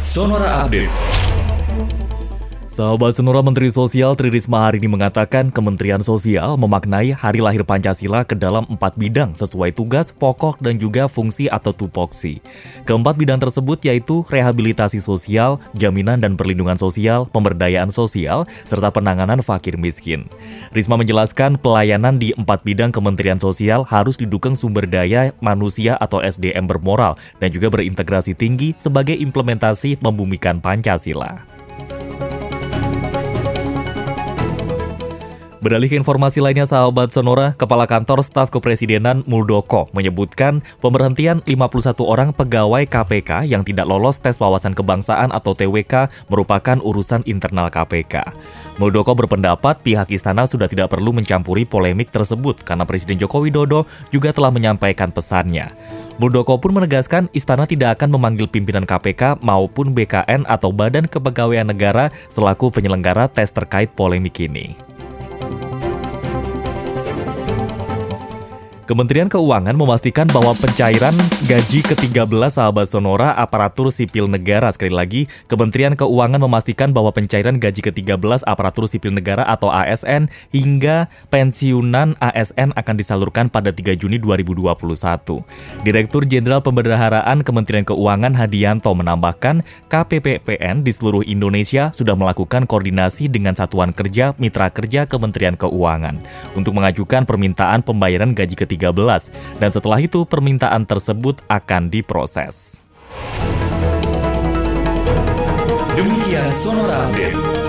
Sonora Update. Sahabat Sonora Menteri Sosial Tri Risma hari ini mengatakan Kementerian Sosial memaknai Hari Lahir Pancasila ke dalam empat bidang sesuai tugas, pokok, dan juga fungsi atau tupoksi. Keempat bidang tersebut yaitu rehabilitasi sosial, jaminan dan perlindungan sosial, pemberdayaan sosial, serta penanganan fakir miskin. Risma menjelaskan pelayanan di empat bidang Kementerian Sosial harus didukung sumber daya manusia atau SDM bermoral dan juga berintegrasi tinggi sebagai implementasi membumikan Pancasila. Beralih ke informasi lainnya sahabat Sonora, Kepala Kantor Staf Kepresidenan Muldoko menyebutkan pemberhentian 51 orang pegawai KPK yang tidak lolos tes wawasan kebangsaan atau TWK merupakan urusan internal KPK. Muldoko berpendapat pihak istana sudah tidak perlu mencampuri polemik tersebut karena Presiden Joko Widodo juga telah menyampaikan pesannya. Muldoko pun menegaskan istana tidak akan memanggil pimpinan KPK maupun BKN atau Badan Kepegawaian Negara selaku penyelenggara tes terkait polemik ini. Kementerian Keuangan memastikan bahwa pencairan gaji ke-13 sahabat Sonora aparatur sipil negara sekali lagi, Kementerian Keuangan memastikan bahwa pencairan gaji ke-13 aparatur sipil negara atau ASN hingga pensiunan ASN akan disalurkan pada 3 Juni 2021. Direktur Jenderal Pembendaharaan Kementerian Keuangan Hadianto menambahkan, KPPPN di seluruh Indonesia sudah melakukan koordinasi dengan satuan kerja mitra kerja Kementerian Keuangan untuk mengajukan permintaan pembayaran gaji ke-13 dan setelah itu permintaan tersebut akan diproses. Demikian Sonora Update.